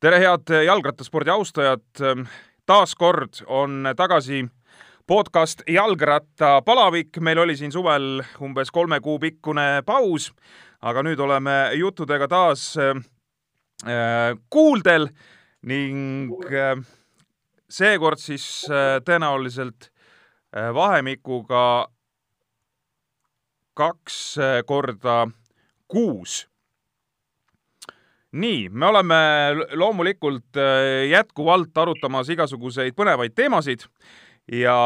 tere, head jalgrattaspordi austajad. taas kord on tagasi podcast Jalgrattapalavik. meil oli siin suvel umbes kolme kuu pikkune paus, aga nüüd oleme juttudega taas äh, kuuldel ning seekord siis tõenäoliselt vahemikuga kaks korda kuus nii, me oleme loomulikult äh, jätkuvalt arutamas igasuguseid põnevaid teemasid ja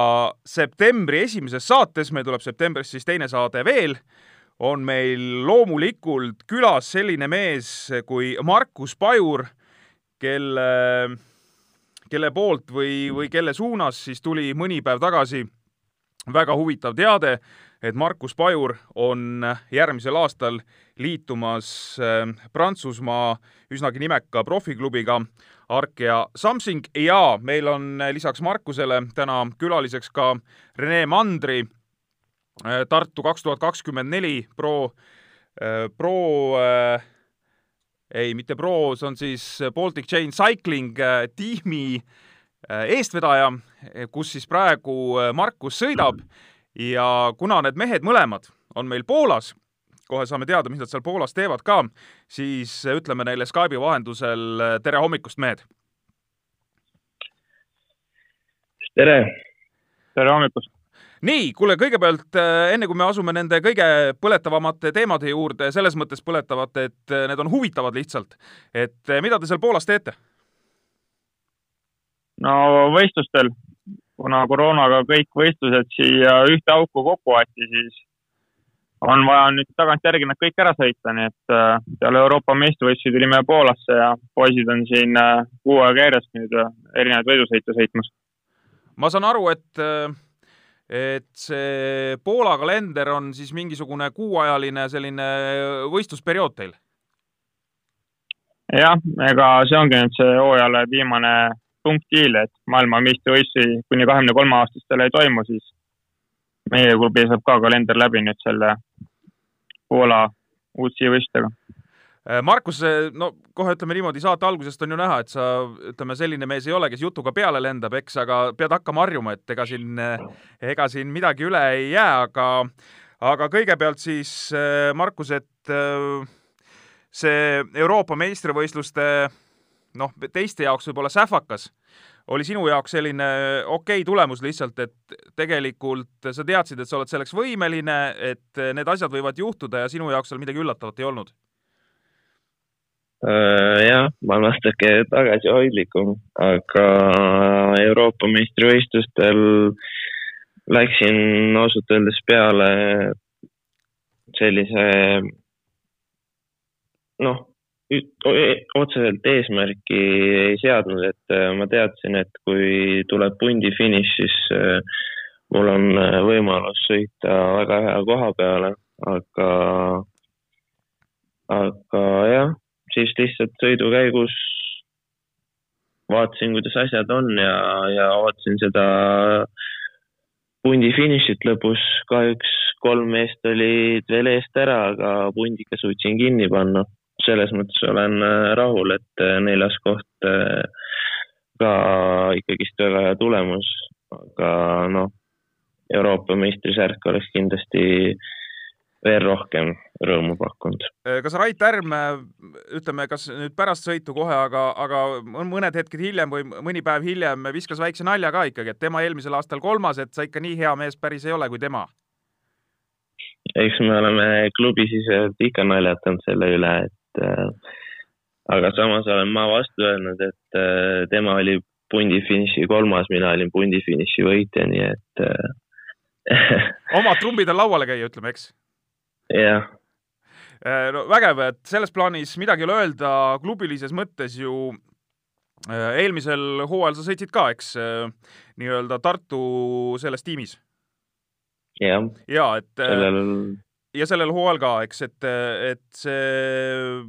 septembri esimeses saates, meil tuleb septembris siis teine saade veel, on meil loomulikult külas selline mees kui Markus Pajur, kelle, kelle poolt või, või kelle suunas siis tuli mõni päev tagasi väga huvitav teade, et Markus Pajur on järgmisel aastal liitumas äh, Prantsusmaa üsnagi nimeka profiklubiga Arkea Samsing. Ja meil on lisaks Markusele täna külaliseks ka Rene Mandri, äh, Tartu kaks tuhat kakskümmend neli pro, äh, pro ei, mitte pro, see on siis Baltic Chain Cycling tiimi eestvedaja, kus siis praegu Markus sõidab. Ja kuna need mehed mõlemad on meil Poolas, kohe saame teada, mis nad seal Poolas teevad ka, siis ütleme neile Skype'i vahendusel tere hommikust, mehed! tere! tere hommikust! nii, kuule, kõigepealt enne kui me asume nende kõige põletavamate teemade juurde, selles mõttes põletavate, et need on huvitavad lihtsalt, et mida te seal Poolas teete? no võistlustel, kuna koroonaga kõik võistlused siia ühte auku kokku aeti, siis on vaja nüüd tagantjärgi nad kõik ära sõita, nii et äh, peale Euroopa meistrivõistlusi tulime Poolasse ja poisid on siin äh, kuu aega järjest nüüd äh, erinevaid võidusõite sõitmas. ma saan aru, et, et see Poola kalender on siis mingisugune kuuajaline selline võistlusperiood teil? jah, ega see ongi nüüd see hooajale viimane punktiil, et maailmameistrivõistlusi kuni kahekümne kolme aastastele ei toimu, siis meie klubi saab ka kalender läbi nüüd selle Poola UCI võistlustega. Markus, no kohe ütleme niimoodi, saate algusest on ju näha, et sa, ütleme, selline mees ei ole, kes jutuga peale lendab, eks, aga pead hakkama harjuma, et ega siin, ega siin midagi üle ei jää, aga, aga kõigepealt siis, Markus, et see Euroopa meistrivõistluste noh, teiste jaoks võib-olla sähvakas, oli sinu jaoks selline okei okay tulemus lihtsalt, et tegelikult sa teadsid, et sa oled selleks võimeline, et need asjad võivad juhtuda ja sinu jaoks seal midagi üllatavat ei olnud? jah, ma olen natuke tagasihoidlikum, aga Euroopa meistrivõistlustel läksin ausalt öeldes peale sellise noh otseselt eesmärki ei seadnud, et ma teadsin, et kui tuleb pundi finiš, siis mul on võimalus sõita väga hea koha peale, aga, aga jah, siis lihtsalt sõidu käigus vaatasin, kuidas asjad on ja, ja ootasin seda pundi finišit lõpus. kahjuks kolm meest olid veel eest ära, aga pundiga suutsin kinni panna selles mõttes olen rahul, et neljas koht ka ikkagist väga hea tulemus, aga noh, Euroopa meistrisärk oleks kindlasti veel rohkem rõõmu pakkunud. kas Rait Härm, ütleme, kas nüüd pärast sõitu kohe, aga, aga mõned hetked hiljem või mõni päev hiljem viskas väikse nalja ka ikkagi, et tema eelmisel aastal kolmas, et sa ikka nii hea mees päris ei ole kui tema? eks me oleme klubisiseselt ikka naljatanud selle üle, et äh, aga samas olen ma vastu öelnud, et äh, tema oli pundi finiši kolmas, mina olin pundi finiši võitja, nii et äh, omad trumbid on lauale käia, ütleme, eks? jah. no vägev, et selles plaanis midagi ei ole öelda, klubilises mõttes ju eelmisel hooajal sa sõitsid ka, eks, nii-öelda Tartu selles tiimis? jah. ja et sellel ja sellel hooajal ka, eks, et, et see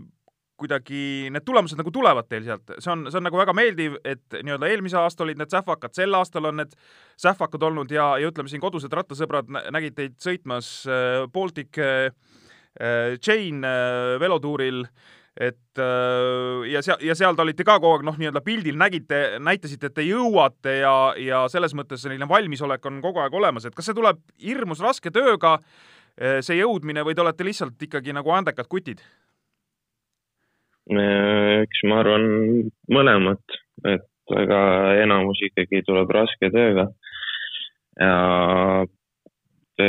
kuidagi need tulemused nagu tulevad teil sealt, see on, see on nagu väga meeldiv, et nii-öelda eelmise aasta olid need sähvakad, sel aastal on need sähvakad olnud ja, ja ütleme siin kodused rattasõbrad nägid teid sõitmas Baltic Chain velotuuril et ja seal, ja seal te olite ka kogu aeg noh, nii-öelda pildil nägite, näitasite, et te jõuate ja, ja selles mõttes selline valmisolek on kogu aeg olemas, et kas see tuleb hirmus raske tööga, see jõudmine, või te olete lihtsalt ikkagi nagu andekad kutid? eks ma arvan mõlemat, et aga enamus ikkagi tuleb raske tööga. ja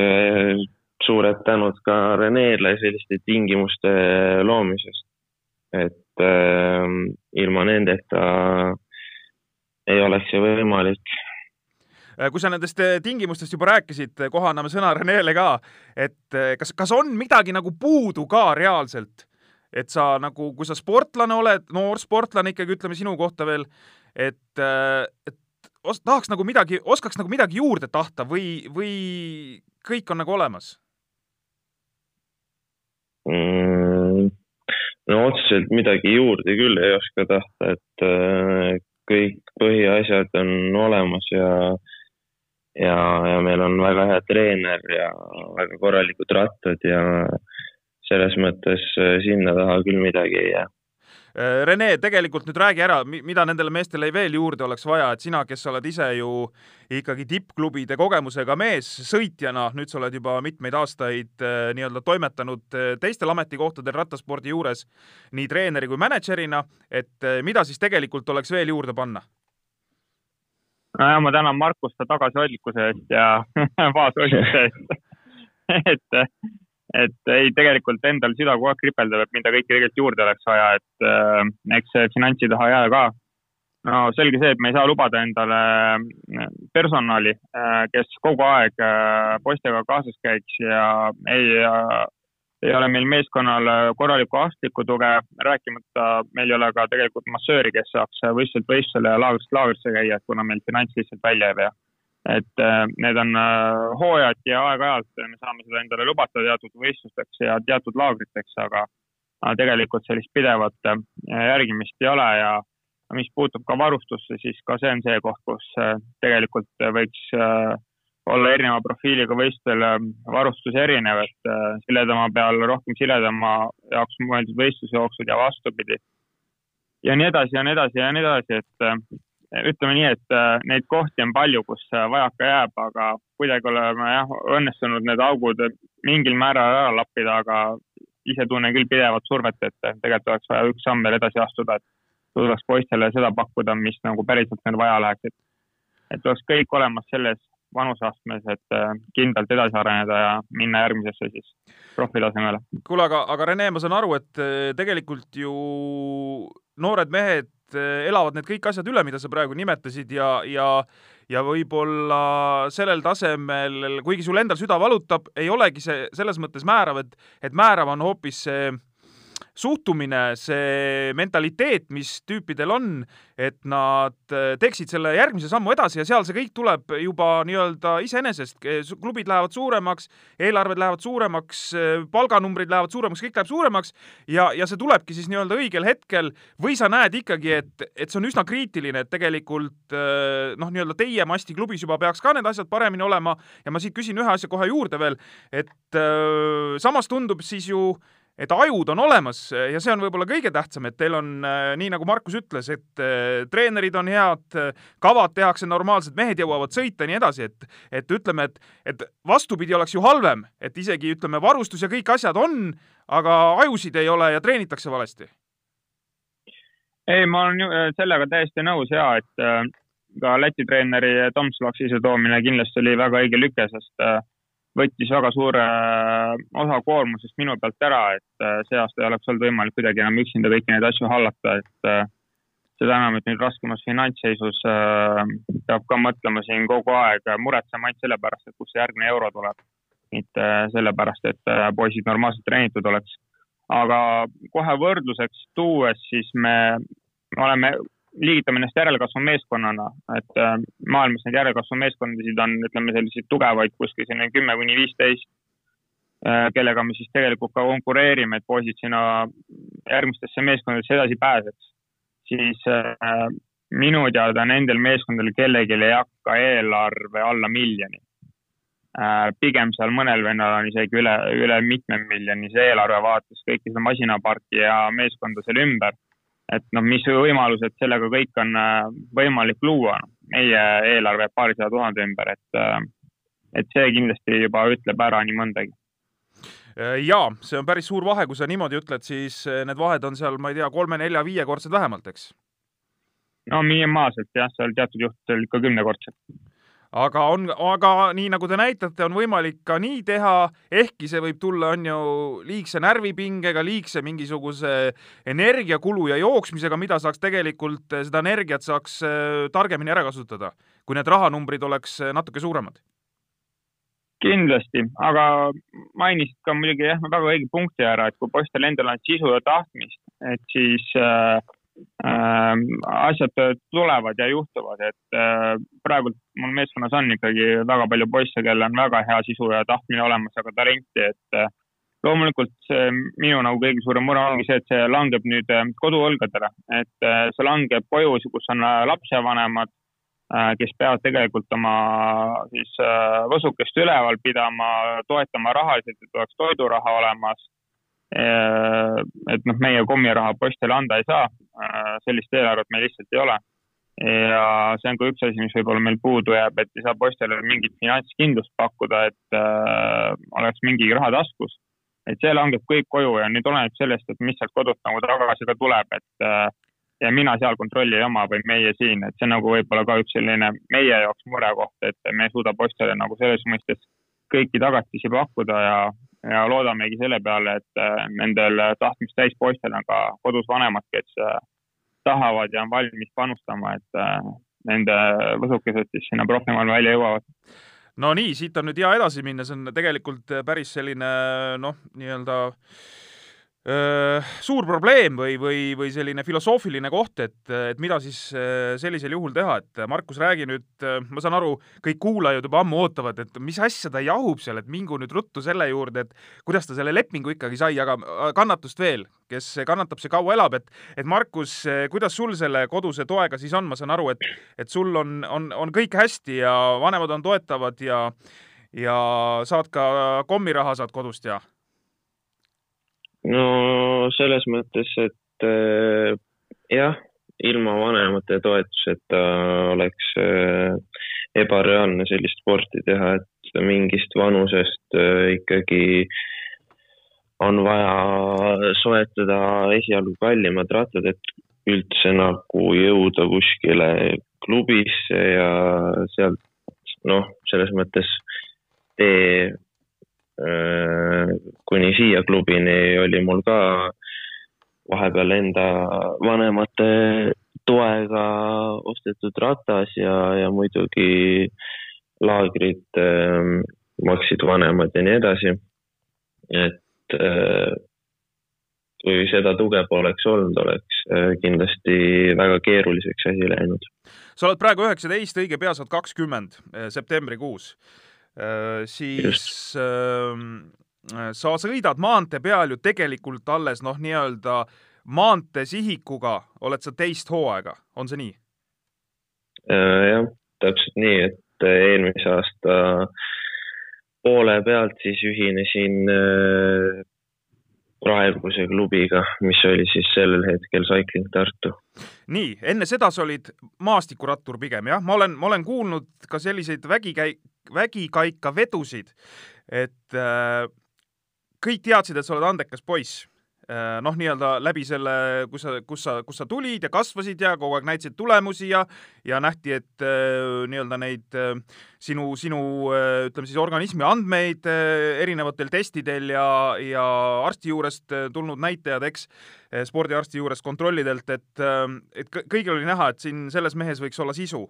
suured tänud ka Renele selliste tingimuste loomisest, et äh, ilma nendeta ei oleks see võimalik äh, kui sa nendest äh, tingimustest juba rääkisid, kohe anname sõna Renele ka, et äh, kas, kas on midagi nagu puudu ka reaalselt, et sa nagu, kui sa sportlane oled, noor sportlane ikkagi, ütleme sinu kohta veel, et, et os-, tahaks nagu midagi, oskaks nagu midagi juurde tahta või, või kõik on nagu olemas mm,? no otseselt midagi juurde küll ei oska tahta, et äh, kõik põhiasjad on olemas ja ja, ja meil on väga hea treener ja väga korralikud rattad ja selles mõttes äh, sinna taha küll midagi ei jää Äh, Rene, tegelikult nüüd räägi ära, mida nendele meestele veel juurde oleks vaja, et sina, kes sa oled ise ju ikkagi tippklubide kogemusega mees, sõitjana, nüüd sa oled juba mitmeid aastaid äh, nii-öelda toimetanud teistel ametikohtadel rattaspordi juures, nii treeneri kui mänedžerina, et mida siis tegelikult oleks veel juurde panna? Nojah, ma tänan Markust tagasihoidlikkuse eest ja vaoshoidlikkuse eest et et ei, tegelikult endal süda kogu aeg kripeldab, et mida kõike tegelikult juurde oleks vaja, et äh, eks see finantsi taha jää ka. no selge see, et me ei saa lubada endale äh, personali äh,, kes kogu aeg äh, poistega kaasas käiks ja ei äh, ei ole meil meeskonnal korralikku arstlikku tuge, rääkimata meil ei ole ka tegelikult massööri, kes saaks võistluselt võistlusele ja laagrist laagrisse käia, kuna meil finants lihtsalt välja ei vea et äh, need on äh, hooajad ja aeg-ajalt me saame seda endale lubada teatud võistlusteks ja teatud laagriteks, aga tegelikult sellist pidevat äh, järgimist ei ole ja mis puutub ka varustusse, siis ka see on see koht, kus tegelikult võiks olla erineva profiiliga võistlustel varustus erinev, et siledama peal rohkem siledama jaoks mõeldud võistlusjooksud ja vastupidi. ja nii edasi ja nii edasi ja nii edasi, et ütleme nii, et äh, neid kohti on palju, kus äh, vajaka jääb, aga kuidagi oleme jah, õnnestunud need augud mingil määral ära lappida, aga ise tunnen küll pidevat survet, et tegelikult oleks vaja üks samm veel edasi astuda, et suudaks poistele seda pakkuda, mis nagu päriselt neil vaja läheks, et, et oleks kõik olemas selles vanuseastmes, et äh, kindlalt edasi areneda ja minna järgmisesse siis profitasemele. kuule, aga, aga Rene, ma saan aru, et tegelikult ju noored mehed Eh, elavad need kõik asjad üle, mida sa praegu nimetasid ja, ja ja võib-olla sellel tasemel, kuigi sul endal süda valutab, ei olegi see selles mõttes määrav, et, et määrav on hoopis see suhtumine, see mentaliteet, mis tüüpidel on, et nad äh, teeksid selle järgmise sammu edasi ja seal see kõik tuleb juba nii-öelda iseenesest. klubid lähevad suuremaks, eelarved lähevad suuremaks, palganumbrid lähevad suuremaks, kõik läheb suuremaks ja, ja see tulebki siis nii-öelda õigel hetkel või sa näed ikkagi, et, et see on üsna kriitiline, et tegelikult äh, noh, nii-öelda teie Masti klubis juba peaks ka need asjad paremini olema ja ma siit küsin ühe asja kohe juurde veel, et äh, samas tundub siis ju et ajud on olemas ja see on võib-olla kõige tähtsam, et teil on äh, nii, nagu Markus ütles, et äh, treenerid on head, kavad tehakse normaalselt, mehed jõuavad sõita ja nii edasi, et, et ütleme, et, et vastupidi oleks ju halvem, et isegi ütleme, varustus ja kõik asjad on, aga ajusid ei ole ja treenitakse valesti. ei, ma olen sellega täiesti nõus ja et ka Läti treeneri Tom Slaksi sissetoomine kindlasti oli väga õige lüke, sest äh, võttis väga suure äh, osa koormusest minu pealt ära, et äh, see aasta ei oleks olnud võimalik kuidagi enam üksinda kõiki neid asju hallata, et äh, seda enam, et nüüd raskemas finantsseisus peab ka mõtlema siin kogu aeg, muretsema ainult selle pärast, et kust see järgmine euro tuleb. mitte sellepärast, et poisid normaalselt treenitud oleks. aga kohe võrdluseks tuues, siis me oleme liigitame ennast järelkasvu meeskonnana, et äh, maailmas neid järelkasvu meeskondasid on, ütleme selliseid tugevaid kuskil selline kümme kuni viisteist, äh, kellega me siis tegelikult ka konkureerime, et poisid sinna järgmistesse meeskondadesse edasi pääseks. siis äh, minu teada nendel meeskondadel kellelgi ei hakka eelarve alla miljoni. Pigem seal mõnel vennal on isegi üle, üle mitme miljoni see eelarve vaates kõike seda masinaparki ja meeskonda seal ümber. Et noh, mis võimalused sellega kõik on äh, võimalik luua, meie eelarve paarisaja tuhande ümber, et, äh, et see kindlasti juba ütleb ära nii mõndagi ja see on päris suur vahe, kui sa niimoodi ütled, siis need vahed on seal, ma ei tea, kolme-nelja-viiekordsed vähemalt, eks? no minimaalselt jah, seal teatud juhtudel ikka kümnekordsed aga on, aga nii nagu te näitate, on võimalik ka nii teha, ehkki see võib tulla, on ju, liigse närvipingega, liigse mingisuguse energiakulu ja jooksmisega, mida saaks tegelikult, seda energiat saaks äh, targemini ära kasutada, kui need rahanumbrid oleks äh, natuke suuremad. Kindlasti, aga mainisid ka muidugi jah, väga õige punkti ära, et kui poistel endal on sisu ja tahtmist, et siis äh, asjad tulevad ja juhtuvad, et äh, praegult mul meeskonnas on ikkagi väga palju poisse, kellel on väga hea sisu ja tahtmine olemas, aga talenti, et äh, loomulikult see minu nagu kõige suurem mure ongi see, et see langeb nüüd äh, koduõlgadele, et see langeb koju, kus on lapsevanemad, kes peavad tegelikult oma siis võsukest üleval pidama, toetama rahaliselt, et oleks toiduraha olemas et noh, meie kommiraha poistele anda ei saa, äh, sellist eelarvet meil lihtsalt ei ole. ja see on ka üks asi, mis võib-olla meil puudu jääb, et ei saa poistele mingit finantskindlust pakkuda, et äh, oleks mingi raha taskus. et see langeb kõik koju ja nüüd oleneb sellest, et mis sealt kodust nagu tagasi ka tuleb, et äh, ja mina seal kontrolli ei oma või meie siin, et see nagu võib-olla ka üks selline meie jaoks murekoht, et me ei suuda poistele nagu selles mõistes kõiki tagatisi pakkuda ja, ja loodamegi selle peale, et äh, nendel tahtmist täis poistel on ka kodus vanemad, kes äh, tahavad ja on valmis panustama, et äh, nende võsukesed siis sinna profimaailma välja jõuavad. No nii, siit on nüüd hea edasi minna, see on tegelikult päris selline noh, nii-öelda äh, suur probleem või, või, või selline filosoofiline koht, et, et mida siis sellisel juhul teha, et Markus, räägi nüüd, ma saan aru, kõik kuulajad juba ammu ootavad, et mis asja ta jahub seal, et mingu nüüd ruttu selle juurde, et kuidas ta selle lepingu ikkagi sai, aga kannatust veel, kes kannatab, see kaua elab, et, et Markus, kuidas sul selle koduse toega siis on, ma saan aru, et, et sul on, on, on kõik hästi ja vanemad on toetavad ja, ja saad ka kommiraha saad kodust ja no selles mõttes, et äh, jah, ilma vanemate toetuseta oleks äh, ebareaalne sellist sporti teha, et mingist vanusest äh, ikkagi on vaja soetada esialgu kallimad rattad, et üldse nagu jõuda kuskile klubisse ja sealt noh, selles mõttes tee kuni siia klubini oli mul ka vahepeal enda vanemate toega ostetud ratas ja, ja muidugi laagrid äh, maksid vanemad ja nii edasi. et äh, kui seda tuge poleks olnud, oleks äh, kindlasti väga keeruliseks asi läinud. sa oled praegu üheksateist, õige pea saad kakskümmend äh, septembrikuus Äh, siis ähm, äh, sa sõidad maantee peal ju tegelikult alles noh, nii-öelda maanteesihikuga oled sa teist hooaega, on see nii? Äh, jah, täpselt nii, et eelmise aasta poole pealt siis ühinesin praeguse klubiga, mis oli siis sellel hetkel Cycling Tartu. nii, enne seda sa olid maastikurattur pigem jah, ma olen, ma olen kuulnud ka selliseid vägikäi-, vägikaikavedusid, et äh, kõik teadsid, et sa oled andekas poiss. Äh, noh, nii-öelda läbi selle, kus sa, kus sa, kus sa tulid ja kasvasid ja kogu aeg näitasid tulemusi ja, ja nähti, et äh, nii-öelda neid äh, sinu, sinu ütleme siis organismi andmeid erinevatel testidel ja, ja arsti juurest tulnud näitajad, eks, spordiarsti juurest kontrollidelt, et, et kõigil oli näha, et siin selles mehes võiks olla sisu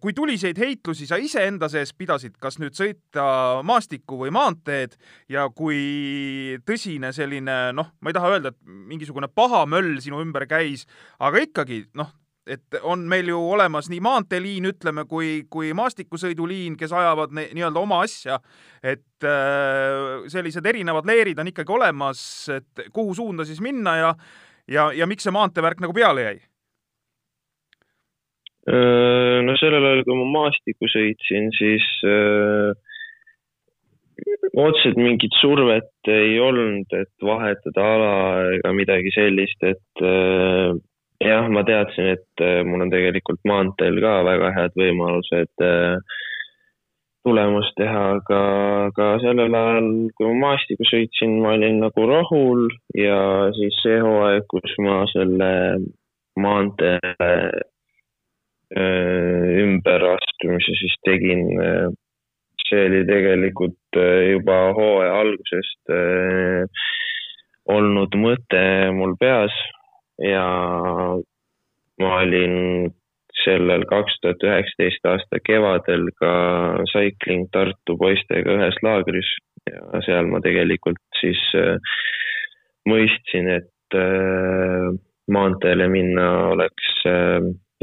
kui tuliseid heitlusi sa iseenda sees pidasid, kas nüüd sõita maastikku või maanteed ja kui tõsine selline noh, ma ei taha öelda, et mingisugune paha möll sinu ümber käis, aga ikkagi noh, et on meil ju olemas nii maanteeliin, ütleme, kui, kui maastikusõiduliin, kes ajavad nii-öelda oma asja. et äh, sellised erinevad leerid on ikkagi olemas, et kuhu suunda siis minna ja, ja, ja miks see maanteevärk nagu peale jäi no sellel ajal, kui ma maastikku sõitsin, siis otseselt mingit survet ei olnud, et vahetada ala ega midagi sellist, et äh, jah, ma teadsin, et äh, mul on tegelikult maanteel ka väga head võimalused äh, tulemust teha, aga, aga sellel ajal, kui ma maastikku sõitsin, ma olin nagu rahul ja siis see hooaeg, kus ma selle maantee ümberastumise siis tegin see oli tegelikult äh, juba hooaja algusest äh, olnud mõte mul peas ja ma olin sellel kaks tuhat üheksateist aasta kevadel ka Cycling Tartu poistega ühes laagris ja seal ma tegelikult siis äh, mõistsin, et maanteele minna oleks,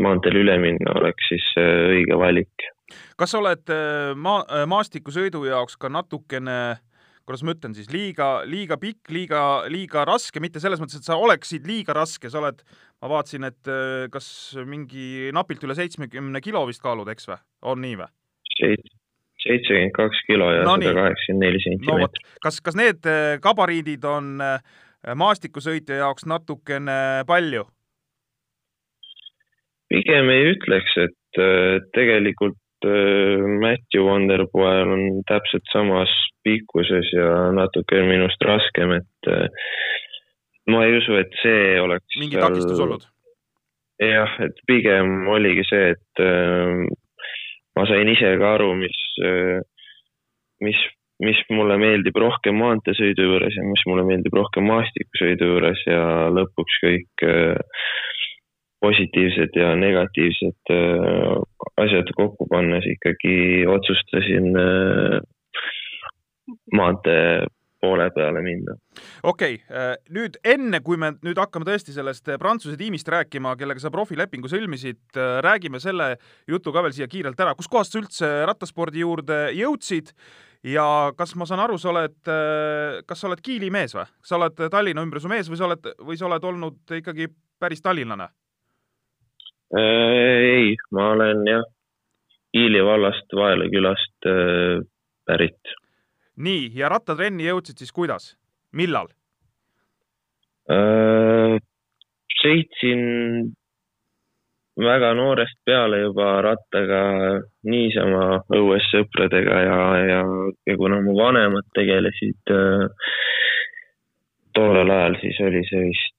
maanteele üle minna oleks siis õige valik kas sa oled äh, maa, äh, maastikusõidu jaoks ka natukene kuidas ma ütlen siis, liiga, liiga pikk, liiga, liiga raske, mitte selles mõttes, et sa oleksid liiga raske, sa oled, ma vaatasin, et äh, kas mingi napilt üle seitsmekümne kilo vist kaalud, eks või? on nii või? seitsekümmend kaks kilo ja sada kaheksakümmend neli sentimeetrit kas, kas need gabariidid on maastikusõitja jaoks natukene palju? Pigem ei ütleks, et tegelikult Äh, Matthew Wonderboy on täpselt samas pikkuses ja natuke minust raskem, et äh, ma ei usu, et see oleks. mingi seal... takistus olnud? jah, et pigem oligi see, et äh, ma sain ise ka aru, mis, mis, mis mulle meeldib rohkem maanteesõidu juures ja mis mulle meeldib rohkem maastikusõidu juures ja lõpuks kõik positiivsed ja negatiivsed asjad kokku pannes ikkagi otsustasin äh, maantee poole peale minna. okei okay,, äh, nüüd enne, kui me nüüd hakkame tõesti sellest äh, Prantsuse tiimist rääkima, kellega sa profilepingu sõlmisid, räägime selle jutu ka veel siia kiirelt ära, kuskohast sa üldse rattaspordi juurde jõudsid ja kas ma saan aru, sa oled, kas sa oled Kiili mees või? sa oled Tallinna ümbruse mees või sa oled, või sa oled olnud ikkagi päris tallinlane? Ei, ma olen jah, Iili vallast, Vaela külast äh, pärit. nii, ja rattatrenni jõudsid siis kuidas, millal äh,? sõitsin väga noorest peale juba rattaga niisama õues sõpradega ja, ja, ja kuna mu vanemad tegelesid äh, tollel ajal, siis oli see vist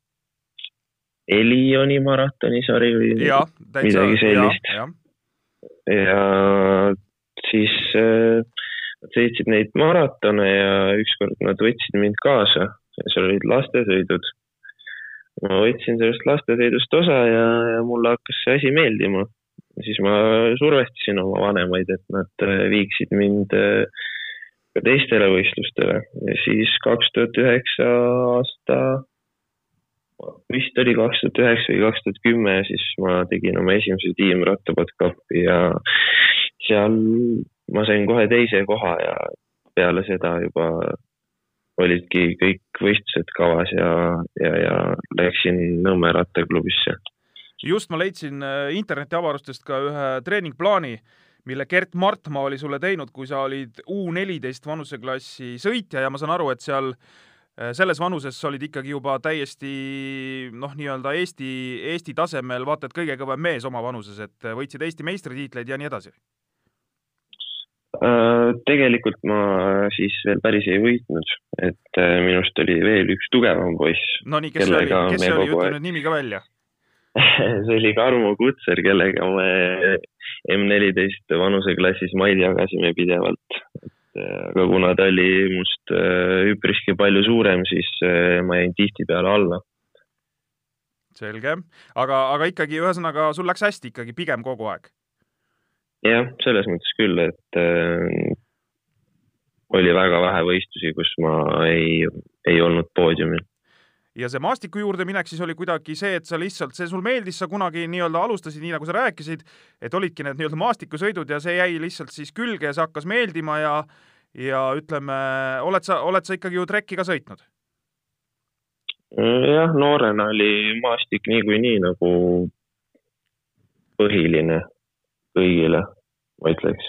Elioni maratonisari või ja, midagi sellist. ja siis äh, nad sõitsid neid maratone ja ükskord nad võtsid mind kaasa ja seal olid lastesõidud. ma võtsin sellest lastesõidust osa ja, ja mulle hakkas see asi meeldima. siis ma survestasin oma vanemaid, et nad äh, viiksid mind äh, ka teistele võistlustele ja siis kaks tuhat üheksa aasta vist oli kaks tuhat üheksa või kaks tuhat kümme, siis ma tegin oma esimese tiim rattapadkapi ja seal ma sain kohe teise koha ja peale seda juba olidki kõik võistlused kavas ja, ja, ja läksin Nõmme rattaklubisse. just, ma leidsin äh, internetiavarustest ka ühe treeningplaani, mille Gert Martmaa oli sulle teinud, kui sa olid U neliteist vanuseklassi sõitja ja ma saan aru, et seal Äh, selles vanuses olid ikkagi juba täiesti noh, nii-öelda Eesti, Eesti tasemel vaata et kõige kõvem mees oma vanuses, et äh, võitsid Eesti meistritiitleid ja nii edasi. Äh, tegelikult ma siis veel päris ei võitnud, et minust oli veel üks tugevam poiss. Nonii, kes see oli, kes see oli, ütle nüüd nimi ka välja see oli Tarmo Kutser, kellega me M14 vanuseklassis maid jagasime pidevalt aga kuna ta oli must äh, üpriski palju suurem, siis äh, ma jäin tihtipeale alla. selge, aga, aga ikkagi ühesõnaga sul läks hästi ikkagi pigem kogu aeg? jah, selles mõttes küll, et äh, oli väga vähe võistlusi, kus ma ei, ei olnud poodiumil ja see maastiku juurde minek siis oli kuidagi see, et sa lihtsalt, see sul meeldis, sa kunagi nii-öelda alustasid, nii nagu sa rääkisid, et olidki need nii-öelda maastikusõidud ja see jäi lihtsalt siis külge ja see hakkas meeldima ja ja ütleme, oled sa, oled sa ikkagi ju trekki ka sõitnud? jah, noorena oli maastik niikuinii nagu põhiline kõigile, ma ütleks.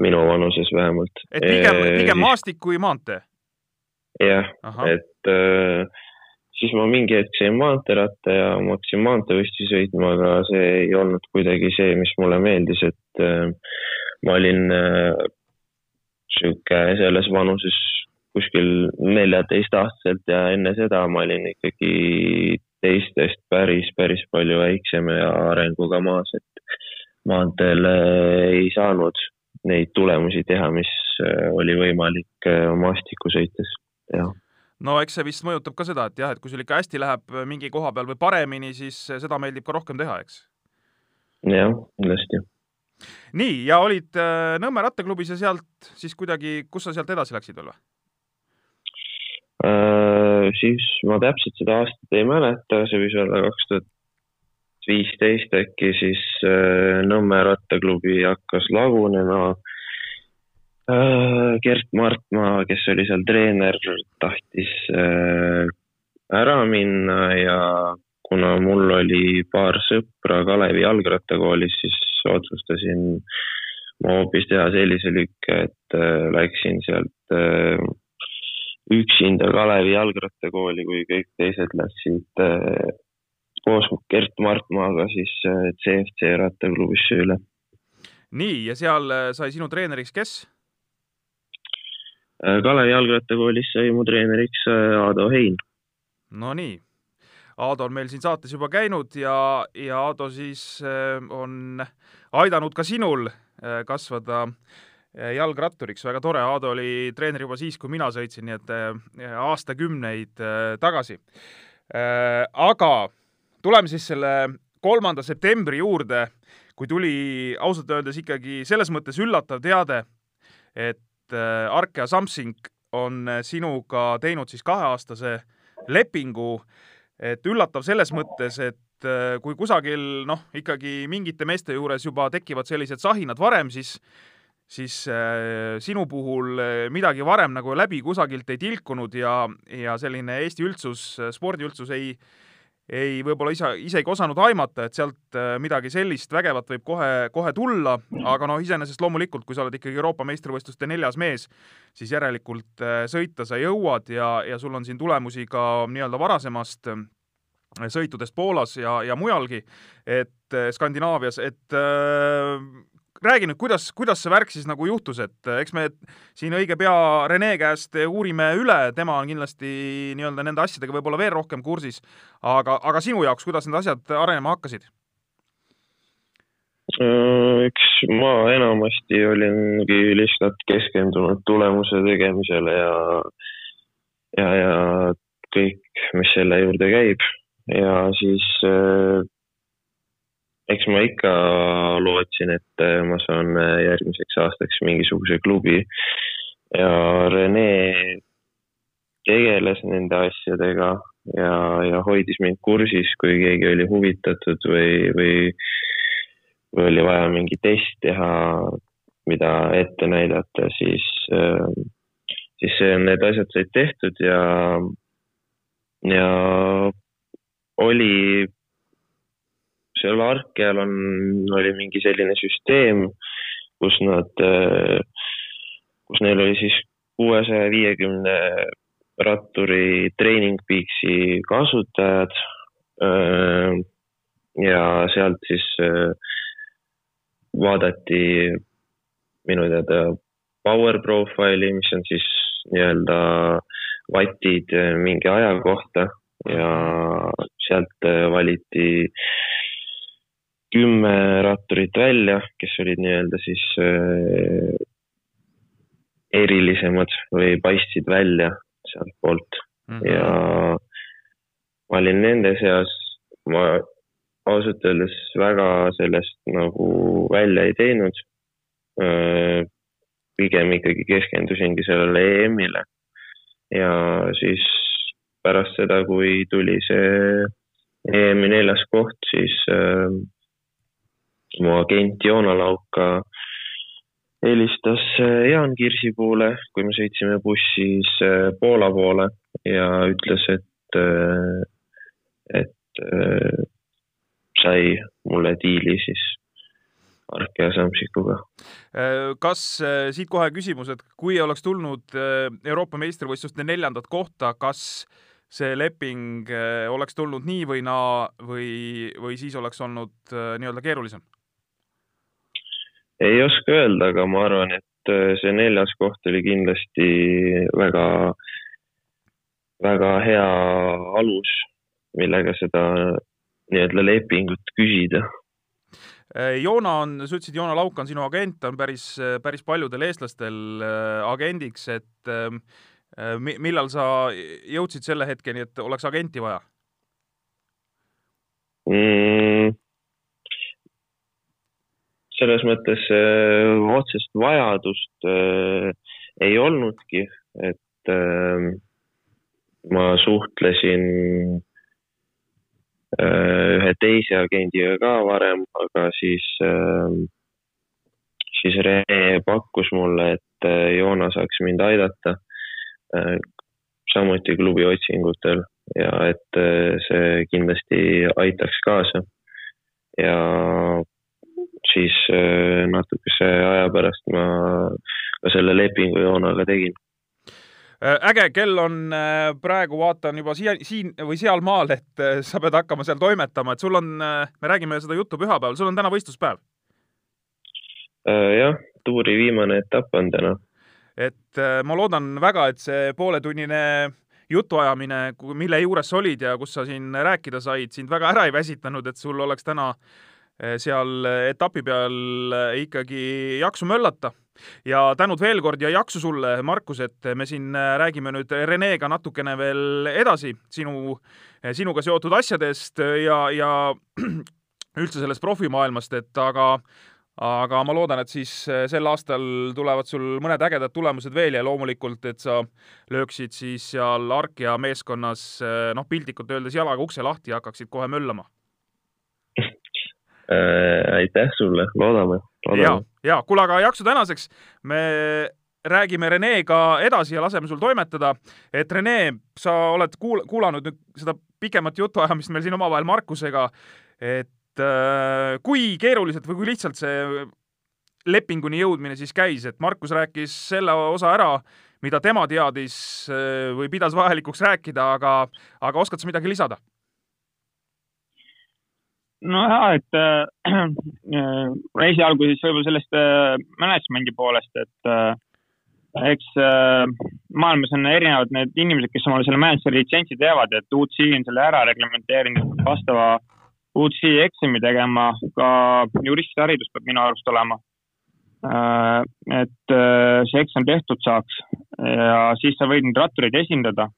minu vanuses vähemalt. et pigem, pigem maastik kui maantee? jah, et äh, siis ma mingi hetk sain maanteeratta ja ma hakkasin maanteevõistlusi sõitma, aga see ei olnud kuidagi see, mis mulle meeldis, et äh, ma olin äh, sihuke selles vanuses kuskil neljateistaastaselt ja enne seda ma olin ikkagi teistest päris, päris palju väiksem ja arenguga maas, et maanteel ei saanud neid tulemusi teha, mis äh, oli võimalik maastiku sõites teha no eks see vist mõjutab ka seda, et jah, et kui sul ikka hästi läheb mingi koha peal või paremini, siis seda meeldib ka rohkem teha, eks? jah, kindlasti. nii, ja olid äh, Nõmme rattaklubis ja sealt siis kuidagi, kus sa sealt edasi läksid veel või äh,? siis ma täpselt seda aastat ei mäleta, see võis olla kaks tuhat viisteist äkki, siis äh, Nõmme rattaklubi hakkas lagunema äh, Äh, Gert Martmaa, kes oli seal treener, tahtis äh, ära minna ja kuna mul oli paar sõpra Kalevi jalgrattakoolis, siis otsustasin ma hoopis teha sellise lükke, et äh, läksin sealt üksinda Kalevi jalgrattakooli, kui kõik teised läksid koos Gert Martmaaga siis CFC rattaklubisse üle. nii, ja seal sai sinu treeneriks kes? Äh, Kalevi jalgrattakoolis sai mu treeneriks äh, Aado Hein. Nonii, Aado on meil siin saates juba käinud ja, ja Aado siis äh, on aidanud ka sinul kasvada jalgratturiks, väga tore, Aado oli treener juba siis, kui mina sõitsin, nii et aastakümneid tagasi. aga tuleme siis selle kolmanda septembri juurde, kui tuli ausalt öeldes ikkagi selles mõttes üllatav teade, et Äh, Arkea Samsing on äh, sinuga teinud siis kaheaastase lepingu, et üllatav selles mõttes, et äh, kui kusagil noh, ikkagi mingite meeste juures juba tekivad sellised sahinad varem, siis siis sinu puhul midagi varem nagu läbi kusagilt ei tilkunud ja, ja selline Eesti üldsus, spordiüldsus ei ei, võib-olla ise, isegi osanud aimata, et sealt äh, midagi sellist vägevat võib kohe, kohe tulla, aga noh, iseenesest loomulikult, kui sa oled ikkagi Euroopa meistrivõistluste neljas mees, siis järelikult äh, sõita sa jõuad ja, ja sul on siin tulemusi ka nii-öelda varasemast äh, sõitudest Poolas ja, ja mujalgi, et Skandinaavias, et räägi nüüd, kuidas, kuidas see värk siis nagu juhtus, et eks me siin õige pea Rene käest uurime üle, tema on kindlasti nii-öelda nende asjadega võib-olla veel rohkem kursis, aga, aga sinu jaoks, kuidas need asjad arenema hakkasid? Äh, eks ma enamasti olingi lihtsalt keskendunud tulemuse tegemisele ja, ja, ja kõik, mis selle juurde käib ja siis äh, eks ma ikka lootsin, et äh, ma saan äh, järgmiseks aastaks mingisuguse klubi. Ja Rene tegeles nende asjadega ja, ja hoidis mind kursis, kui keegi oli huvitatud või, või, või oli vaja mingi test teha, mida ette näidata, siis, äh, siis need asjad said tehtud ja, ja oli seal Arkeal on, oli mingi selline süsteem, kus nad, kus neil oli siis kuuesaja viiekümne ratturi Training Peaksi kasutajad. ja sealt siis vaadati minu teada power profile'i, mis on siis nii-öelda vatid mingi aja kohta ja sealt valiti kümme ratturit välja, kes olid nii-öelda siis äh, erilisemad või paistsid välja sealtpoolt mm -hmm. ja ma olin nende seas, ma ausalt öeldes väga sellest nagu välja ei teinud äh,. pigem ikkagi keskendusingi sellele EM-ile ja siis pärast seda, kui tuli see EM-i neljas koht, siis äh, mu agent Joona Lauka helistas äh, Jaan Kirsipuule, kui me sõitsime bussis äh, Poola poole ja ütles, et, äh, et sai mulle diili siis Arkea Samsikuga. kas siit kohe küsimus, et kui oleks tulnud Euroopa meistrivõistluste neljandat kohta, kas see leping oleks tulnud nii või naa või, või siis oleks olnud nii-öelda keerulisem? Ei oska öelda, aga ma arvan, et see neljas koht oli kindlasti väga, väga hea alus, millega seda nii-öelda lepingut küsida. Äh, Joona on, sa ütlesid, Joona Lauk on sinu agent, on päris, päris paljudel eestlastel äh, agendiks, et ähm, äh, millal sa jõudsid selle hetkeni, et oleks agenti vaja mm,? Selles mõttes äh, otsest vajadust äh, ei olnudki, et äh, ma suhtlesin ühe teise agendiga ka varem, aga siis, siis Rene pakkus mulle, et Joona saaks mind aidata samuti klubi otsingutel ja et see kindlasti aitaks kaasa. ja siis natukese aja pärast ma ka selle lepingu Joonaga tegin Äh, äge, kell on äh, praegu, vaatan juba siia, siin või sealmaal, et äh, sa pead hakkama seal toimetama, et sul on, me räägime seda juttu pühapäeval, sul on täna võistluspäev. jah, tuuri viimane etapp on täna. et ma loodan väga, et see pooletunnine jutuajamine, mille juures sa olid ja kus sa siin rääkida said, sind väga ära ei väsitanud, et sul oleks täna seal etapi peal ikkagi jaksu möllata ja tänud veel kord ja jaksu sulle, Markus, et me siin räägime nüüd Renega natukene veel edasi sinu, sinuga seotud asjadest ja, ja üldse sellest profimaailmast, et aga aga ma loodan, et siis sel aastal tulevad sul mõned ägedad tulemused veel ja loomulikult, et sa lööksid siis seal Arkia meeskonnas noh, piltlikult öeldes jalaga ukse lahti ja hakkaksid kohe möllama. Aitäh sulle, loodame, loodame. ja, ja kuule, aga jaksu tänaseks. me räägime Renega edasi ja laseme sul toimetada. et Rene, sa oled kuul-, kuulanud nüüd seda pikemat jutuajamist meil siin omavahel Markusega, et äh, kui keeruliselt või kui lihtsalt see lepinguni jõudmine siis käis, et Markus rääkis selle osa ära, mida tema teadis äh, või pidas vajalikuks rääkida, aga, aga oskad sa midagi lisada? Nojah, et äh, esialgu siis võib-olla sellest äh, management'i poolest, et äh, eks äh, maailmas on erinevad need inimesed, kes omale selle manager'i litsentsi teevad, et UC on selle ära reglementeerinud, vastava UC eksami tegema, ka juristiharidus peab minu arust olema äh,. et äh, see eksam tehtud saaks ja siis sa võid neid rattureid esindada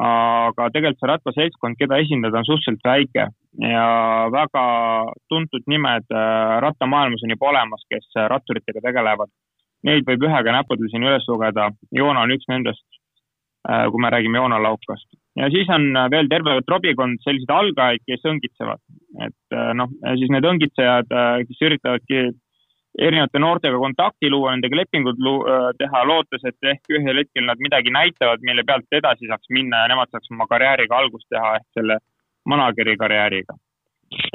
aga tegelikult see rattaseltskond, keda esindada, on suhteliselt väike ja väga tuntud nimed äh, rattamaailmas on juba olemas, kes äh, ratturitega tegelevad. Neid võib ühega näppudel siin üles lugeda, Joona on üks nendest, äh, kui me räägime Joona Laukast. ja siis on veel terve trobikond selliseid algajaid, kes õngitsevad, et noh, siis need õngitsejad, kes üritavadki erinevate noortega kontakti luua, nendega lepingud äh, teha, lootes, et ehk ühel hetkel nad midagi näitavad, mille pealt edasi saaks minna ja nemad saaks oma karjääriga algust teha ehk selle manageri karjääriga.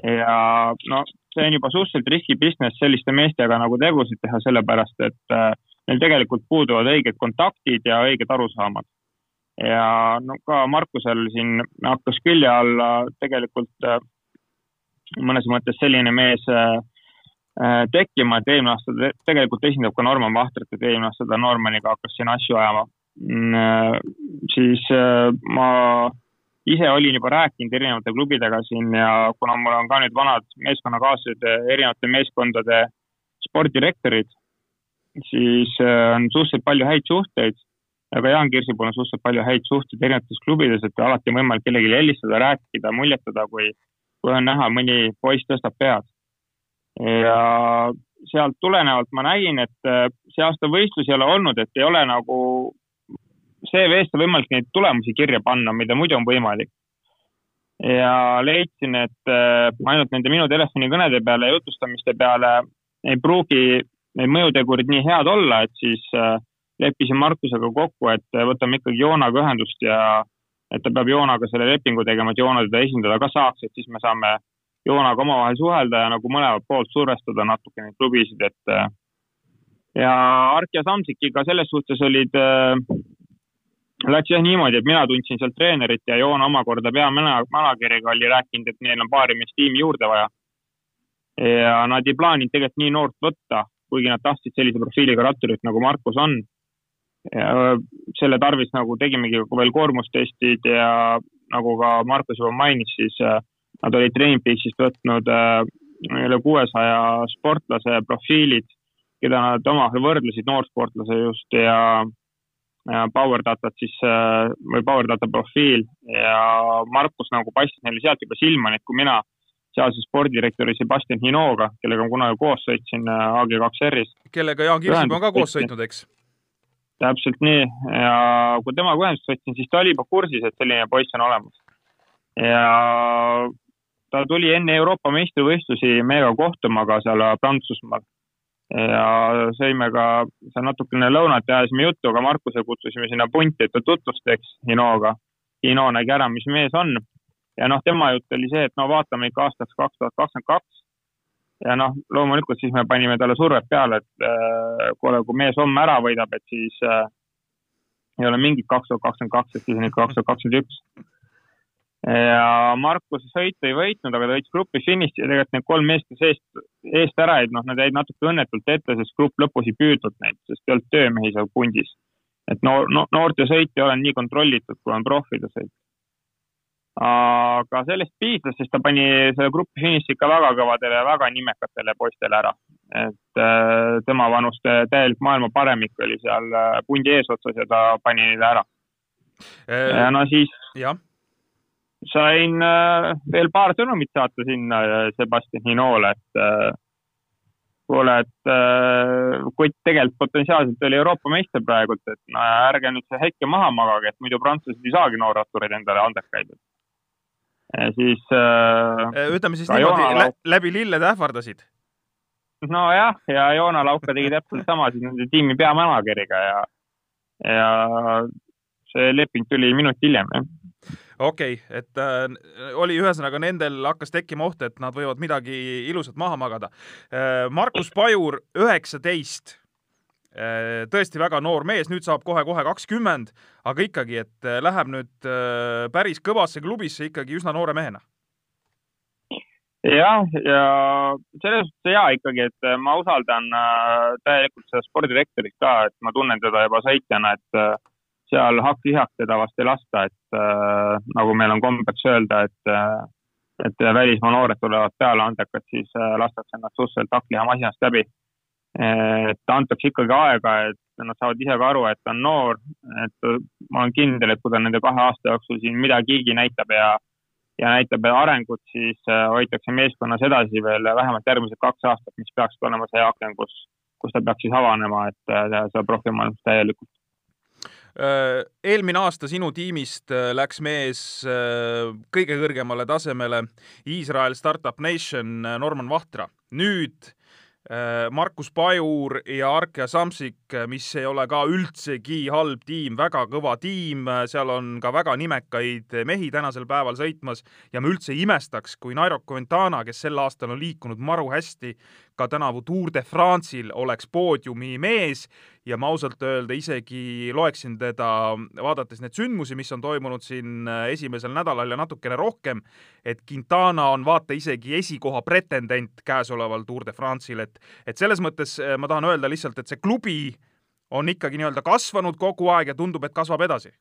ja no see on juba suhteliselt riski business selliste meestega nagu tegusid teha, sellepärast et äh, neil tegelikult puuduvad õiged kontaktid ja õiged arusaamad. ja no ka Markusel siin hakkas külje alla tegelikult äh, mõnes mõttes selline mees äh, tekkima, et eelmine aasta tegelikult esindab ka Norman Vahtrit, et eelmine aasta ta Normaniga hakkas siin asju ajama. Mm, siis ma ise olin juba rääkinud erinevate klubidega siin ja kuna mul on ka nüüd vanad meeskonnakaaslased, erinevate meeskondade sportdirektorid, siis on suhteliselt palju häid suhteid. Ja ka Jaan Kirsipul on suhteliselt palju häid suhteid erinevates klubides, et alati on võimalik kellelegi helistada, rääkida, muljetada, kui, kui on näha, mõni poiss tõstab pead. Ja sealt tulenevalt ma nägin, et äh, see aasta võistlusi ei ole olnud, et ei ole nagu CV-sse võimalik neid tulemusi kirja panna, mida muidu on võimalik. ja leidsin, et äh, ainult nende minu telefonikõnede peale ja jutustamiste peale ei pruugi need mõjutegurid nii head olla, et siis äh, leppisin Markusega kokku, et võtame ikkagi Joonaga ühendust ja et ta peab Joonaga selle lepingu tegema, et Joona teda esindada ka saaks, et siis me saame Joonaga omavahel suhelda ja nagu mõlemalt poolt survestada natuke neid klubisid, et, ja Ark ja Samsikiga selles suhtes olid äh, Läks jah niimoodi, et mina tundsin sealt treenerit ja Joon omakorda peamanageriga oli rääkinud, et neil on paari meest tiimi juurde vaja. ja nad ei plaaninud tegelikult nii noort võtta, kuigi nad tahtsid sellise profiiliga ratturit nagu Markus on. selle tarvis nagu tegimegi veel koormustestid ja nagu ka Markus juba mainis, siis äh, nad olid Trainpeaksist võtnud äh, üle kuuesaja sportlase profiilid, keda nad omavahel võrdlesid, noorsportlase just ja Power Datat siis äh, või Power Data profiil ja Markus nagu paistis neile sealt juba silma, nii et kui mina sealse spordidirektori Sebastian Hinoga, kellega ma kunagi koos sõitsin äh, AG2R-is. kellega Jaan Kirsip on ka koos sõitnud, eks? täpselt nii ja kui temaga ühendust võtsin, siis ta oli juba kursis, et selline poiss on olemas. ja ta tuli enne Euroopa meistrivõistlusi meiega kohtuma ka seal Prantsusmaal ja sõime ka seal natukene lõunat ja ajasime juttu, aga Markuse kutsusime sinna punti, et ta tutvustaks Hinoga. Hino nägi ära, mis mees on ja noh, tema jutt oli see, et no vaatame ikka aastaks kaks tuhat kakskümmend kaks. ja noh, loomulikult siis me panime talle survet peale, et äh, kuule, kui mees homme ära võidab, et siis äh, ei ole mingit kaks tuhat kakskümmend kaks, et siis on ikka kaks tuhat kakskümmend üks ja Markus sõitu ei võitnud, aga ta võitis grupi finiši ja tegelikult need kolm meest, kes eest, eest ära jäid, noh, nad jäid natuke õnnetult ette, sest grupp lõpus ei püüdnud neid, sest ei olnud töömehi seal pundis. et no, no noorte sõit ei ole nii kontrollitud, kui on profide sõit. aga sellest piisas, sest ta pani selle grupi finiši ikka väga kõvadele, väga nimekatele poistele ära. et äh, tema vanuste täielik maailma paremik oli seal äh, pundi eesotsas ja ta pani neile ära äh,. ja no siis jah sain äh, veel paar sõnumit saata sinna äh, Sebastian Hinole, et äh, kuule, et kutt tegelikult potentsiaalselt oli Euroopa meister praegult, et no ärge nüüd see hetke maha magage, et muidu prantslased ei saagi noorrattureid endale andekaid. siis ütleme siis niimoodi Joona... läbi lillede ähvardasid. nojah, ja Joona Lauka tegi täpselt sama siis nende tiimi peamanageriga ja, ja see leping tuli minut hiljem, jah okei okay,, et äh, oli ühesõnaga nendel hakkas tekkima oht, et nad võivad midagi ilusat maha magada äh,. Markus Pajur, üheksateist äh,. tõesti väga noor mees, nüüd saab kohe-kohe kakskümmend, aga ikkagi, et äh, läheb nüüd äh, päris kõvasse klubisse ikkagi üsna noore mehena jah, ja selles suhtes hea ikkagi, et äh, ma usaldan äh, täielikult seda spordirektorit ka, et ma tunnen teda juba sõitjana, et äh, seal hakk-lihaks teda vast ei lasta, et äh, nagu meil on kombeks öelda, et äh, et välismaa noored tulevad peale andekad, siis äh, lastakse nad suhteliselt hakklihamasinast läbi. et antakse ikkagi aega, et nad saavad ise ka aru, et ta on noor, et ma olen kindel, et kui ta nende kahe aasta jooksul siin midagigi näitab ja ja näitab arengut, siis äh, hoitakse meeskonnas edasi veel vähemalt järgmised kaks aastat, mis peakski olema see aken, kus, kus ta peaks siis avanema, et äh, seda profimaailmas täielikult Äh, eelmine aasta sinu tiimist äh, läks mees äh, kõige kõrgemale tasemele Iisrael Startup Nation Norman Vahtra. nüüd Markus Pajur ja Arkea Samsik, mis ei ole ka üldsegi halb tiim, väga kõva tiim, seal on ka väga nimekaid mehi tänasel päeval sõitmas ja ma üldse ei imestaks, kui Nairo Quintana, kes sel aastal on liikunud maru hästi, ka tänavu Tour de France'il oleks poodiumi mees ja ma ausalt öelda isegi loeksin teda, vaadates neid sündmusi, mis on toimunud siin äh, esimesel nädalal ja natukene rohkem, et Quintana on vaata isegi esikoha pretendent käesoleval Tour de France'il, et, et selles mõttes äh, ma tahan öelda lihtsalt, et see klubi on ikkagi nii-öelda kasvanud kogu aeg ja tundub, et kasvab edasi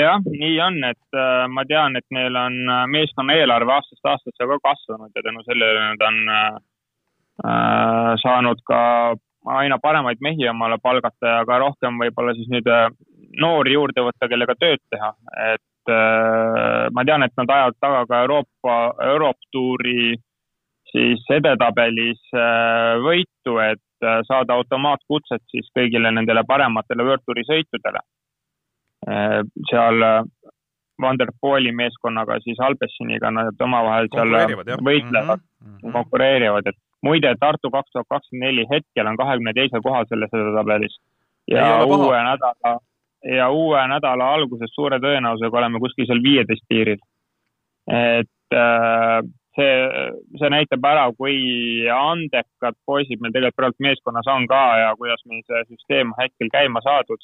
jah, nii on, et äh, ma tean, et neil on äh, meeskonna eelarve aastast aastasse ka kasvanud ja tänu sellele nad on äh, äh, saanud ka aina paremaid mehi omale palgata ja ka rohkem võib-olla siis nüüd äh, noori juurde võtta, kellega tööd teha, et ma tean, et nad ajavad taga ka Euroopa, Euroopa tuuri siis edetabelis võitu, et saada automaatkutset siis kõigile nendele parematele Touri sõitudele seal äh, Vanderpooli meeskonnaga, siis Alpessiniga nad omavahel seal võitlevad mm, -hmm. konkureerivad, et muide, Tartu kaks tuhat kakskümmend neli hetkel on kahekümne teisel kohal selles edetabelis. ja uue nädala, ja uue nädala alguses suure tõenäosusega oleme kuskil seal viieteist piiril. et äh, see, see näitab ära, kui andekad poisid meil tegelikult praegu meeskonnas on ka ja kuidas meil see süsteem hetkel käima saadud.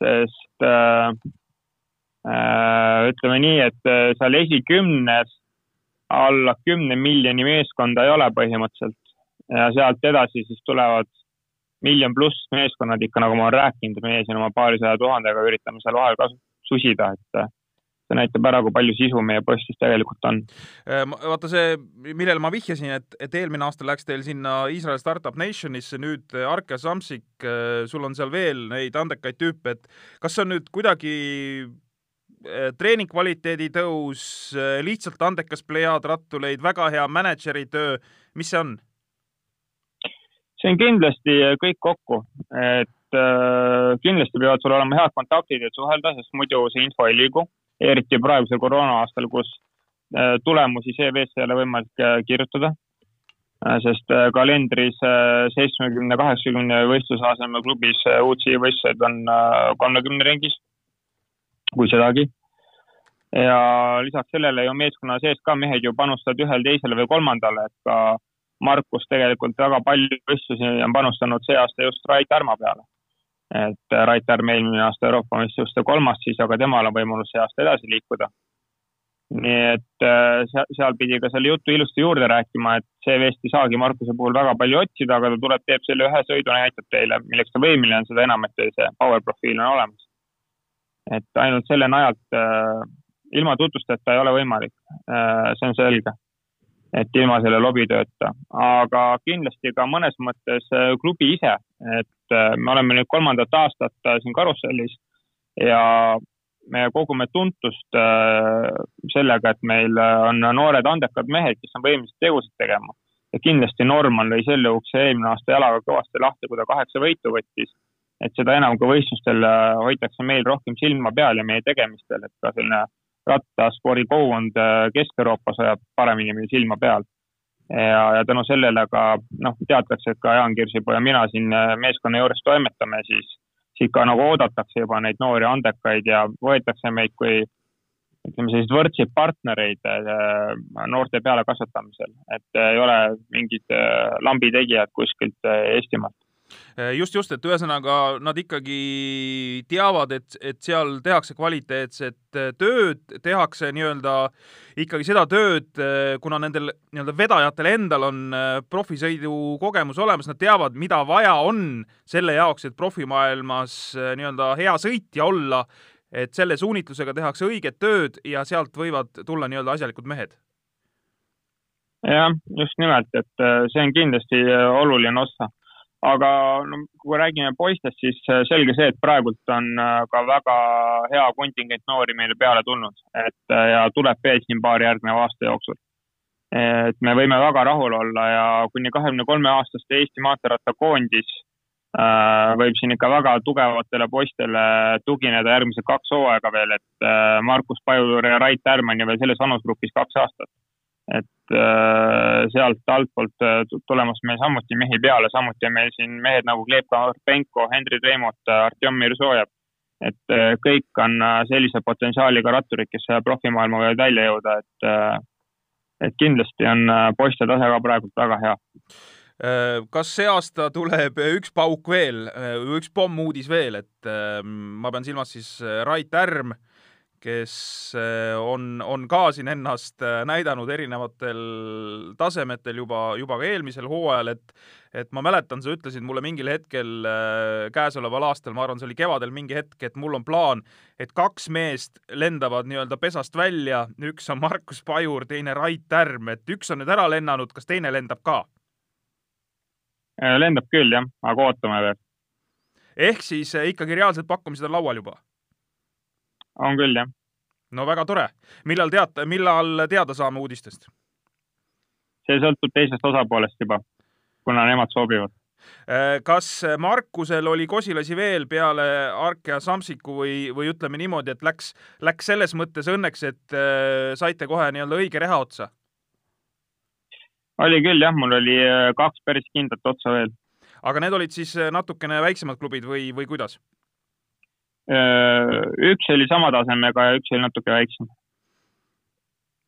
Sest äh, äh, ütleme nii, et äh, seal esikümnes alla kümne miljoni meeskonda ei ole põhimõtteliselt. Ja sealt edasi siis tulevad miljon pluss meeskonnad ikka, nagu ma olen rääkinud, meie siin oma paarisaja tuhandega üritame seal vahel ka susida, et see näitab ära, kui palju sisu meie postis tegelikult on. Äh, vaata see, millele ma vihjasin, et, et eelmine aasta läks teil sinna Iisraeli Startup Nationisse, nüüd Arke Samsik, äh, sul on seal veel neid andekaid tüüpe, et kas see on nüüd kuidagi äh, treening kvaliteedi tõus, lihtsalt andekas plejaad rattuleid, väga hea mänedžeri töö, mis see on? see on kindlasti kõik kokku, et äh, kindlasti peavad sul olema head kontaktid, et suhelda, sest muidu see info ei liigu eriti praegusel koroona-aastal, kus äh, tulemusi CV-sse ei ole võimalik äh, kirjutada. Äh, sest kalendris seitsmekümne, kaheksakümne võistluse asemel klubis UCI võistlused on kolmekümne ringis, kui sedagi. ja lisaks sellele ju meeskonna sees ka mehed ju panustavad ühele, teisele või kolmandale, et ka Markus tegelikult väga palju võistlusi on panustanud see aasta just Rait Härma peale et Rait Härm eelmine aasta Euroopa meistrivõistluste kolmas siis, aga temal on võimalus see aasta edasi liikuda. nii et äh, seal, pidi ka selle jutu ilusti juurde rääkima, et CV-st ei saagi Markuse puhul väga palju otsida, aga ta tuleb, teeb selle ühe sõidu, näitab teile, milleks ta võimeline on, seda enam, et teil see power profiil on olemas. et ainult selle najalt äh, ilma tutvusteta ei ole võimalik äh,, see on selge et ilma selle lobitööta, aga kindlasti ka mõnes mõttes klubi ise, et me oleme nüüd kolmandat aastat äh, siin karussellis ja me kogume tuntust sellega, et meil on noored andekad mehed, kes on võimelised tegusid tegema. ja kindlasti Norman lõi selle ukse eelmine aasta jalaga kõvasti lahti, kui ta kaheksa võitu võttis. et seda enam kui võistlustel hoitakse meil rohkem silma peal ja meie tegemistel, et ka selline rattaspordikogukond äh, Kesk-Euroopas hoiab paremini meil silma peal. Ja, ja tänu sellele ka noh, teatakse, et ka Jaan Kirsipuu ja mina siin äh, meeskonna juures toimetame, siis, siis ka nagu oodatakse juba neid noori andekaid ja võetakse meid kui ütleme, selliseid võrdseid partnereid äh, noorte pealekasvatamisel, et ei ole mingid lambitegijad kuskilt Eestimaalt just, just, et ühesõnaga nad ikkagi teavad, et, et seal tehakse kvaliteetset eh, tööd, tehakse nii-öelda ikkagi seda tööd, eh, kuna nendel nii-öelda vedajatel endal on profisõidu kogemus olemas, nad teavad, mida vaja on selle jaoks, et profimaailmas nii-öelda hea sõitja olla, et selle suunitlusega tehakse õiget tööd ja sealt võivad tulla nii-öelda asjalikud mehed. Jah, just nimelt, et see on kindlasti oluline osa aga no kui räägime poistest, siis äh, selge see, et praegult on äh, ka väga hea kontingent noori meile peale tulnud, et äh, ja tuleb veel siin paari järgneva aasta jooksul. et me võime väga rahul olla ja kuni kahekümne kolme aastaste Eesti maanteerattakoondis võib siin ikka väga tugevatele poistele tugineda järgmised kaks hooaega veel, et Markus Pajur ja Rait Härman ja veel selles vanusgrupis kaks aastat et sealt altpoolt äh, tulemas meil samuti mehi peale, samuti on meil siin mehed nagu Gleb Karpenko, Henri Treimot, Artjom Mirzojev. et äh, kõik on sellise potentsiaaliga ratturid, kes profimaailma võivad välja jõuda, et, et kindlasti on poiste tase ka praegult väga hea kas see aasta tuleb üks pauk veel, üks pommuudis veel, et ma pean silmas siis Rait Härm kes eh, on, on ka siin ennast eh, näidanud erinevatel tasemetel juba, juba ka eelmisel hooajal, et et ma mäletan, sa ütlesid mulle mingil hetkel äh, käesoleval aastal, ma arvan, see oli kevadel mingi hetk, et mul on plaan, et kaks meest lendavad nii-öelda pesast välja, üks on Markus Pajur, teine Rait Härm, et üks on nüüd ära lennanud, kas teine lendab ka? lendab küll jah, aga ootame veel. ehk siis ikkagi reaalsed pakkumised on laual juba on küll, jah. no väga tore. millal teata, millal teada saame uudistest? see sõltub teisest osapoolest juba, kuna nemad sobivad. Äh, kas Markusel oli kosilasi veel peale Arke ja Samsiku või, või ütleme niimoodi, et läks, läks selles mõttes õnneks, et äh, saite kohe nii-öelda õige reha otsa? oli küll jah, mul oli äh, kaks päris kindlat otsa veel. aga need olid siis natukene väiksemad klubid või, või kuidas? Äh, üks oli sama tasemega ja üks oli natuke väiksem.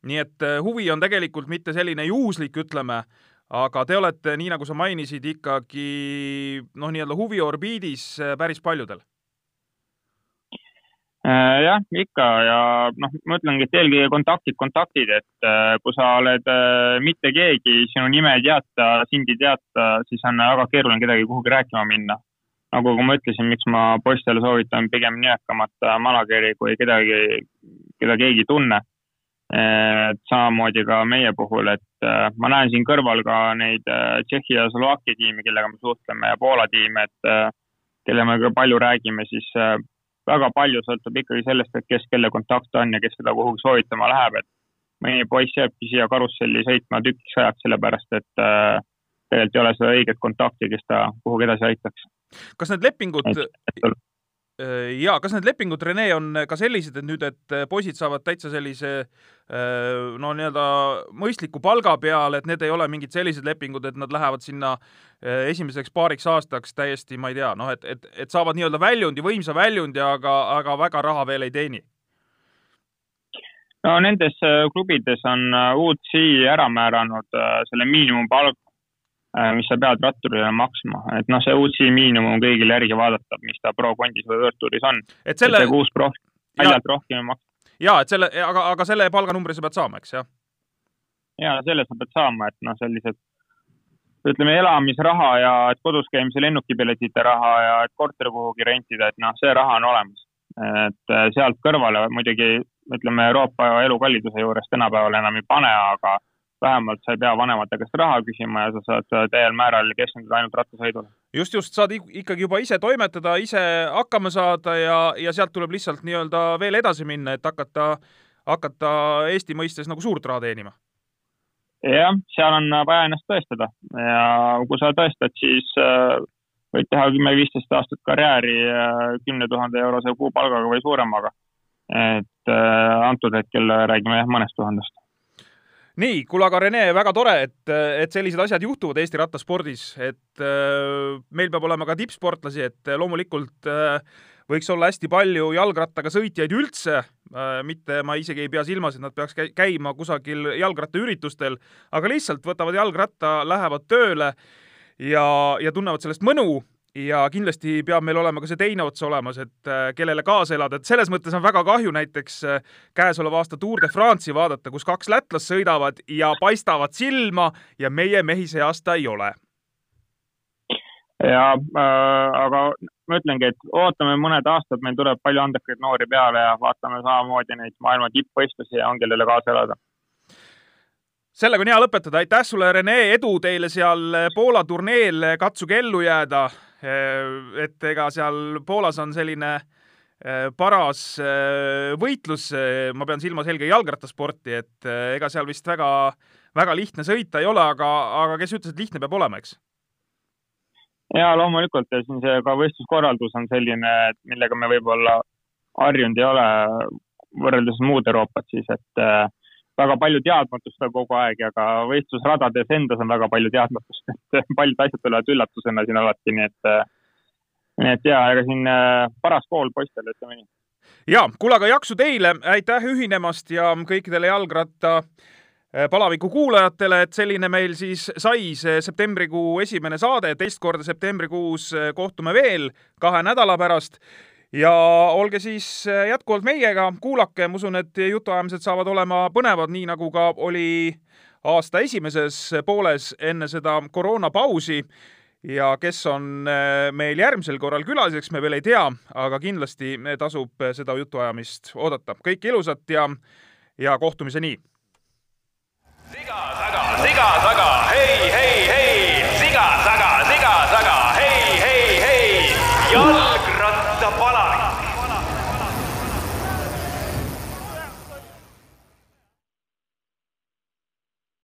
nii et huvi on tegelikult mitte selline juhuslik, ütleme, aga te olete, nii nagu sa mainisid, ikkagi noh, nii-öelda huviorbiidis päris paljudel Äh, jah, ikka ja noh, ma ütlengi, et eelkõige kontaktid, kontaktid, et äh, kui sa oled äh, mitte keegi, sinu nime ei teata, sind ei teata, siis on väga keeruline kedagi kuhugi rääkima minna. Nagu ma ütlesin, miks ma poistele soovitan pigem nimekamat manageri kui kedagi, keda keegi ei tunne. et samamoodi ka meie puhul, et ma näen siin kõrval ka neid Tšehhi ja Slovakkia tiime, kellega me suhtleme ja Poola tiime, et kelle me ka palju räägime, siis väga palju sõltub ikkagi sellest, et kes kelle kontakt on ja kes seda kuhugi soovitama läheb, et mõni poiss jääbki siia karusselli sõitma tükiks ajaks, sellepärast et äh, tegelikult ei ole seda õiget kontakti, kes ta kuhugi edasi aitaks. Kas need lepingud, Äh, ja kas need lepingud, Rene, on ka sellised, et nüüd, et äh, poisid saavad täitsa sellise äh, no nii-öelda mõistliku palga peale, et need ei ole mingid sellised lepingud, et nad lähevad sinna esimeseks paariks aastaks täiesti, ma ei tea, noh, et, et, et saavad nii-öelda väljundi, võimsa väljundi, aga, aga väga raha veel ei teeni? no nendes klubides on UC ära määranud selle miinimumpalga mis sa pead ratturile maksma, et noh, see UCI miinimum kõigil järgi vaadata, mis ta pro-kondis või võõrtuuris on. et selle. kuus prof-, väljalt rohkem ei maksa. ja, et selle, aga, aga selle palganumbri sa pead saama, eks, jah? ja selle sa pead saama, et noh, sellised ütleme, elamisraha ja et kodus käimise lennukipiletite raha ja et korteri kuhugi rentida, et noh, see raha on olemas. et äh, sealt kõrvale muidugi ütleme, Euroopa elukalliduse juures tänapäeval enam ei pane, aga vähemalt sa ei pea vanemate käest raha küsima ja sa saad äh, täiel määral keskenduda ainult rattasõidule. just, just, saad ikkagi juba ise toimetada, ise hakkama saada ja, ja sealt tuleb lihtsalt nii-öelda veel edasi minna, et hakata, hakata Eesti mõistes nagu suurt raha teenima. jah, seal on vaja ennast tõestada ja kui sa tõestad, siis äh, võid teha kümme-viisteist aastat karjääri kümne tuhande eurose kuupalgaga või suuremaga. et äh, antud hetkel räägime jah, mõnest tuhandest nii, kuule aga Rene, väga tore, et, et sellised asjad juhtuvad Eesti rattaspordis, et äh, meil peab olema ka tippsportlasi, et loomulikult äh, võiks olla hästi palju jalgrattaga sõitjaid üldse äh,, mitte ma isegi ei pea silmas, et nad peaks käima kusagil jalgrattaüritustel, aga lihtsalt võtavad jalgratta, lähevad tööle ja, ja tunnevad sellest mõnu ja kindlasti peab meil olema ka see teine ots olemas, et äh, kellele kaasa elada, et selles mõttes on väga kahju näiteks äh, käesoleva aasta Tour de France'i vaadata, kus kaks lätlast sõidavad ja paistavad silma ja meie mehi see aasta ei ole. ja äh, aga ma ütlengi, et ootame mõned aastad, meil tuleb palju andekaid noori peale ja vaatame samamoodi neid maailma tippvõistlusi ja on kellele kaasa elada. Sellega on hea lõpetada, aitäh sulle, Rene, edu teile seal Poola turneel, katsuge ellu jääda et ega seal Poolas on selline äh, paras äh, võitlus, ma pean silmas eelkõige jalgrattasporti, et ega seal vist väga, väga lihtne sõita ei ole, aga, aga kes ütles, et lihtne peab olema, eks? ja loomulikult ja siin see ka võistluskorraldus on selline, millega me võib-olla harjunud ei ole võrreldes muud Euroopat siis, et äh, väga palju teadmatust on kogu aeg ja ka võistlusradades endas on väga palju teadmatust, et paljud asjad tulevad üllatusena siin alati, nii et, nii et ja, ega siin äh, paras kool poistele, ütleme nii. ja, kuule, aga jaksu teile, aitäh ühinemast ja kõikidele jalgratta äh, palaviku kuulajatele, et selline meil siis sai see septembrikuu esimene saade, teist korda septembrikuus äh, kohtume veel kahe nädala pärast ja olge siis äh, jätkuvalt meiega, kuulake, ma usun, et jutuajamised saavad olema põnevad, nii nagu ka oli aasta esimeses pooles enne seda koroonapausi. ja kes on äh, meil järgmisel korral külaliseks, me veel ei tea, aga kindlasti tasub seda jutuajamist oodata. kõike ilusat ja, ja kohtumiseni. siga taga, siga taga, hei, hei, hei, siga taga, siga taga, hei, hei, hei, jalg.